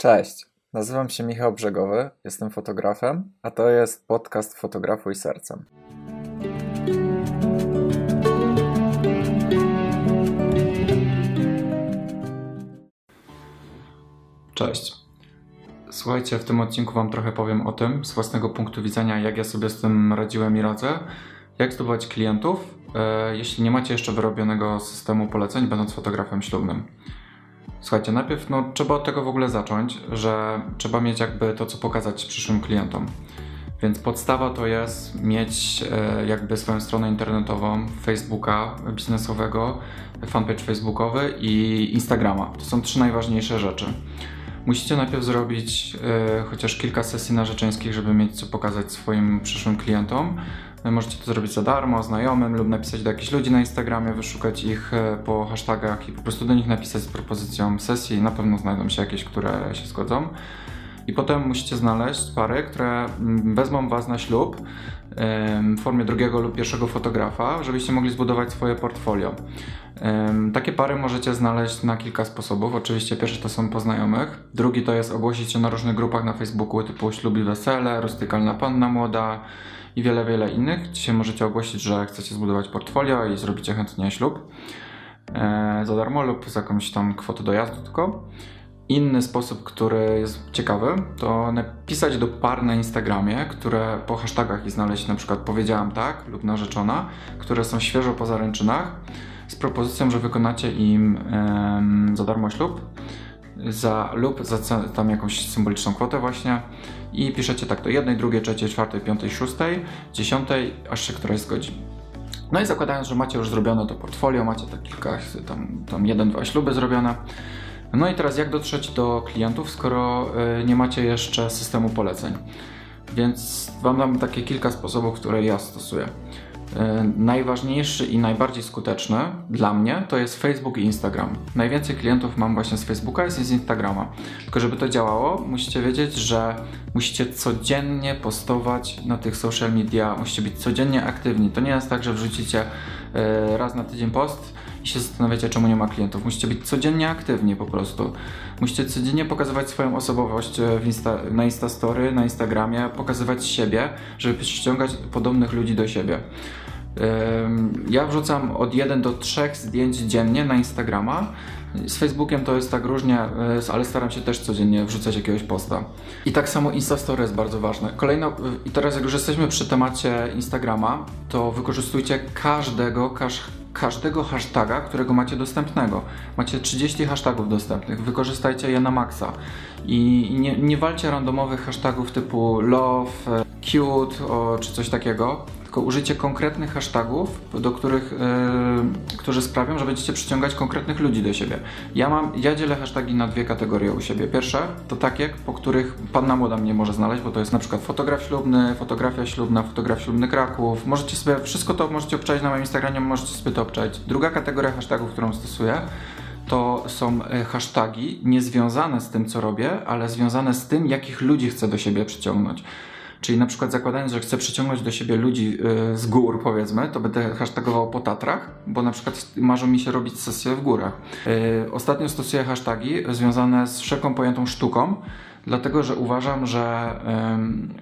Cześć, nazywam się Michał Brzegowy, jestem fotografem, a to jest podcast Fotografuj Sercem. Cześć. Słuchajcie, w tym odcinku Wam trochę powiem o tym z własnego punktu widzenia, jak ja sobie z tym radziłem i radzę, jak zdobywać klientów, e, jeśli nie macie jeszcze wyrobionego systemu poleceń, będąc fotografem ślubnym. Słuchajcie, najpierw no, trzeba od tego w ogóle zacząć, że trzeba mieć jakby to, co pokazać przyszłym klientom. Więc podstawa to jest mieć e, jakby swoją stronę internetową, Facebooka biznesowego, fanpage facebookowy i Instagrama. To są trzy najważniejsze rzeczy. Musicie najpierw zrobić e, chociaż kilka sesji narzeczeńskich, żeby mieć co pokazać swoim przyszłym klientom. E, możecie to zrobić za darmo, znajomym lub napisać do jakichś ludzi na Instagramie, wyszukać ich e, po hashtagach i po prostu do nich napisać z propozycją sesji. Na pewno znajdą się jakieś, które się zgodzą. I potem musicie znaleźć pary, które mm, wezmą Was na ślub w formie drugiego lub pierwszego fotografa, żebyście mogli zbudować swoje portfolio. Takie pary możecie znaleźć na kilka sposobów. Oczywiście pierwszy to są poznajomych, drugi to jest ogłosić się na różnych grupach na Facebooku typu ślub i wesele, rustykalna panna młoda i wiele, wiele innych. Dzisiaj możecie ogłosić, że chcecie zbudować portfolio i zrobicie chętnie ślub e, za darmo lub z jakąś tam kwotą dojazdu tylko. Inny sposób, który jest ciekawy, to napisać do par na Instagramie, które po hashtagach i znaleźć na przykład powiedziałam tak lub narzeczona, które są świeżo po zaręczynach, z propozycją, że wykonacie im za darmo ślub za, lub za tam jakąś symboliczną kwotę właśnie i piszecie tak do jednej, drugiej, trzeciej, czwartej, piątej, szóstej, dziesiątej, aż się któraś zgodzi. No i zakładając, że macie już zrobione to portfolio, macie tak kilka, tam, tam jeden, dwa śluby zrobione, no i teraz jak dotrzeć do klientów, skoro y, nie macie jeszcze systemu poleceń? Więc Wam dam takie kilka sposobów, które ja stosuję. Y, najważniejszy i najbardziej skuteczny dla mnie to jest Facebook i Instagram. Najwięcej klientów mam właśnie z Facebooka i z Instagrama. Tylko żeby to działało, musicie wiedzieć, że musicie codziennie postować na tych social media, musicie być codziennie aktywni. To nie jest tak, że wrzucicie y, raz na tydzień post się zastanawiacie, czemu nie ma klientów. Musicie być codziennie aktywni po prostu. Musicie codziennie pokazywać swoją osobowość e, Insta, na Instastory, na Instagramie, pokazywać siebie, żeby przyciągać podobnych ludzi do siebie. Ja wrzucam od 1 do 3 zdjęć dziennie na Instagrama. Z Facebookiem to jest tak różnie, e, ale staram się też codziennie wrzucać jakiegoś posta. I tak samo Instastory jest bardzo ważne. Kolejno, i teraz jak już jesteśmy przy temacie Instagrama, to wykorzystujcie każdego, każ, każdego hashtaga, którego macie dostępnego. Macie 30 hashtagów dostępnych, wykorzystajcie je na maksa. I nie, nie walcie randomowych hashtagów typu love, e, cute o, czy coś takiego, tylko użyjcie konkretnych hashtagów, do których, yy, którzy sprawią, że będziecie przyciągać konkretnych ludzi do siebie. Ja mam, ja dzielę hashtagi na dwie kategorie u siebie. Pierwsze to takie, po których panna młoda mnie może znaleźć, bo to jest na przykład fotograf ślubny, fotografia ślubna, fotograf ślubny Kraków. Możecie sobie, wszystko to możecie obczaić na moim Instagramie, możecie sobie to obczaić. Druga kategoria hashtagów, którą stosuję, to są e, hashtagi niezwiązane z tym, co robię, ale związane z tym, jakich ludzi chcę do siebie przyciągnąć. Czyli na przykład zakładając, że chcę przyciągnąć do siebie ludzi y, z gór, powiedzmy, to będę hashtagował po Tatrach, bo na przykład marzą mi się robić sesje w górach. Y, ostatnio stosuję hashtagi związane z wszelką pojętą sztuką, dlatego że uważam, że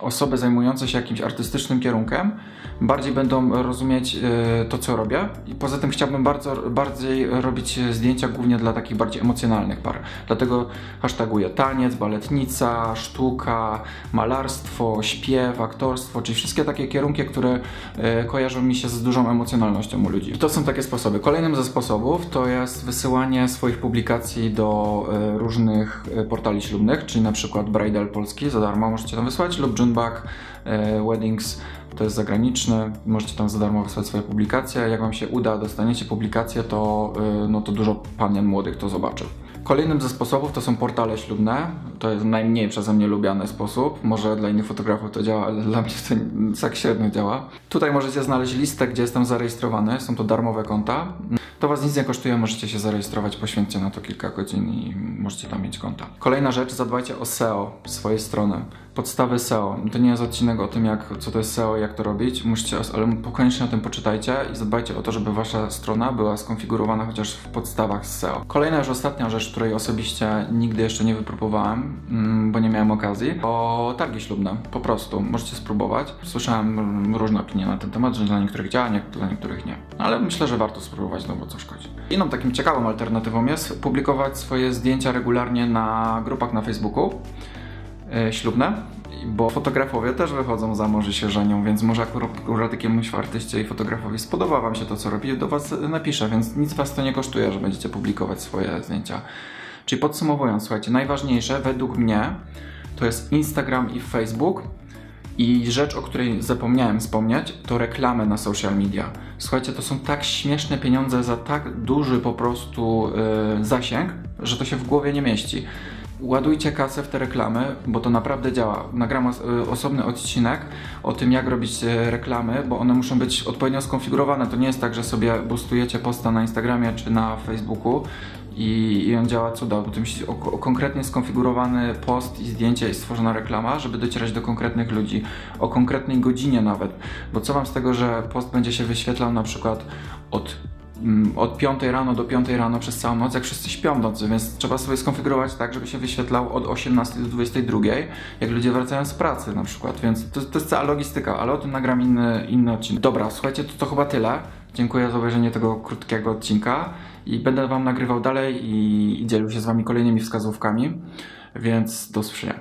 osoby zajmujące się jakimś artystycznym kierunkiem bardziej będą rozumieć e, to, co robię. I poza tym chciałbym bardzo, bardziej robić zdjęcia głównie dla takich bardziej emocjonalnych par. Dlatego hashtaguję taniec, baletnica, sztuka, malarstwo, śpiew, aktorstwo, czyli wszystkie takie kierunki, które e, kojarzą mi się z dużą emocjonalnością u ludzi. I to są takie sposoby. Kolejnym ze sposobów to jest wysyłanie swoich publikacji do e, różnych portali ślubnych, czyli na przykład przykład Bridal Polski za darmo możecie tam wysłać lub Junebug e, Weddings to jest zagraniczny, możecie tam za darmo wysłać swoje publikacje. Jak Wam się uda, dostaniecie publikację, to, e, no to dużo panien młodych to zobaczy. Kolejnym ze sposobów to są portale ślubne. To jest najmniej przeze mnie lubiany sposób. Może dla innych fotografów to działa, ale dla mnie to tak średnio działa. Tutaj możecie znaleźć listę, gdzie jestem zarejestrowany. Są to darmowe konta. To Was nic nie kosztuje, możecie się zarejestrować, poświęćcie na to kilka godzin i możecie tam mieć konta. Kolejna rzecz, zadbajcie o SEO swojej strony. Podstawy SEO. To nie jest odcinek o tym, jak, co to jest SEO i jak to robić, musicie, ale koniecznie o tym poczytajcie i zadbajcie o to, żeby Wasza strona była skonfigurowana chociaż w podstawach SEO. Kolejna już ostatnia rzecz, której osobiście nigdy jeszcze nie wypróbowałem, mm, bo nie miałem okazji, o targi ślubne, po prostu, możecie spróbować. Słyszałem różne opinie na ten temat, że dla niektórych działa, nie, dla niektórych nie. Ale myślę, że warto spróbować, no bo co szkodzi. Inną takim ciekawą alternatywą jest publikować swoje zdjęcia regularnie na grupach na Facebooku e, ślubne, bo fotografowie też wychodzą za mąż i się żenią, więc może akurat jakiemuś artyście i fotografowi spodoba wam się to, co robi, do was napisze, więc nic was to nie kosztuje, że będziecie publikować swoje zdjęcia. Czyli podsumowując, słuchajcie, najważniejsze według mnie to jest Instagram i Facebook. I rzecz, o której zapomniałem wspomnieć, to reklamy na social media. Słuchajcie, to są tak śmieszne pieniądze za tak duży po prostu yy, zasięg, że to się w głowie nie mieści. Ładujcie kasę w te reklamy, bo to naprawdę działa. Nagram y, osobny odcinek o tym, jak robić y, reklamy, bo one muszą być odpowiednio skonfigurowane. To nie jest tak, że sobie boostujecie posta na Instagramie czy na Facebooku i, i on działa bo to musi o, o konkretnie skonfigurowany post i zdjęcie i stworzona reklama, żeby docierać do konkretnych ludzi, o konkretnej godzinie nawet. Bo co wam z tego, że post będzie się wyświetlał na przykład od od 5 rano do 5 rano przez całą noc, jak wszyscy śpią w nocy, więc trzeba sobie skonfigurować tak, żeby się wyświetlał od 18 do 22, jak ludzie wracają z pracy na przykład, więc to, to jest cała logistyka, ale o tym nagram inny, inny odcinek. Dobra, słuchajcie, to, to chyba tyle. Dziękuję za obejrzenie tego krótkiego odcinka i będę Wam nagrywał dalej i, i dzielił się z Wami kolejnymi wskazówkami, więc do usłyszenia.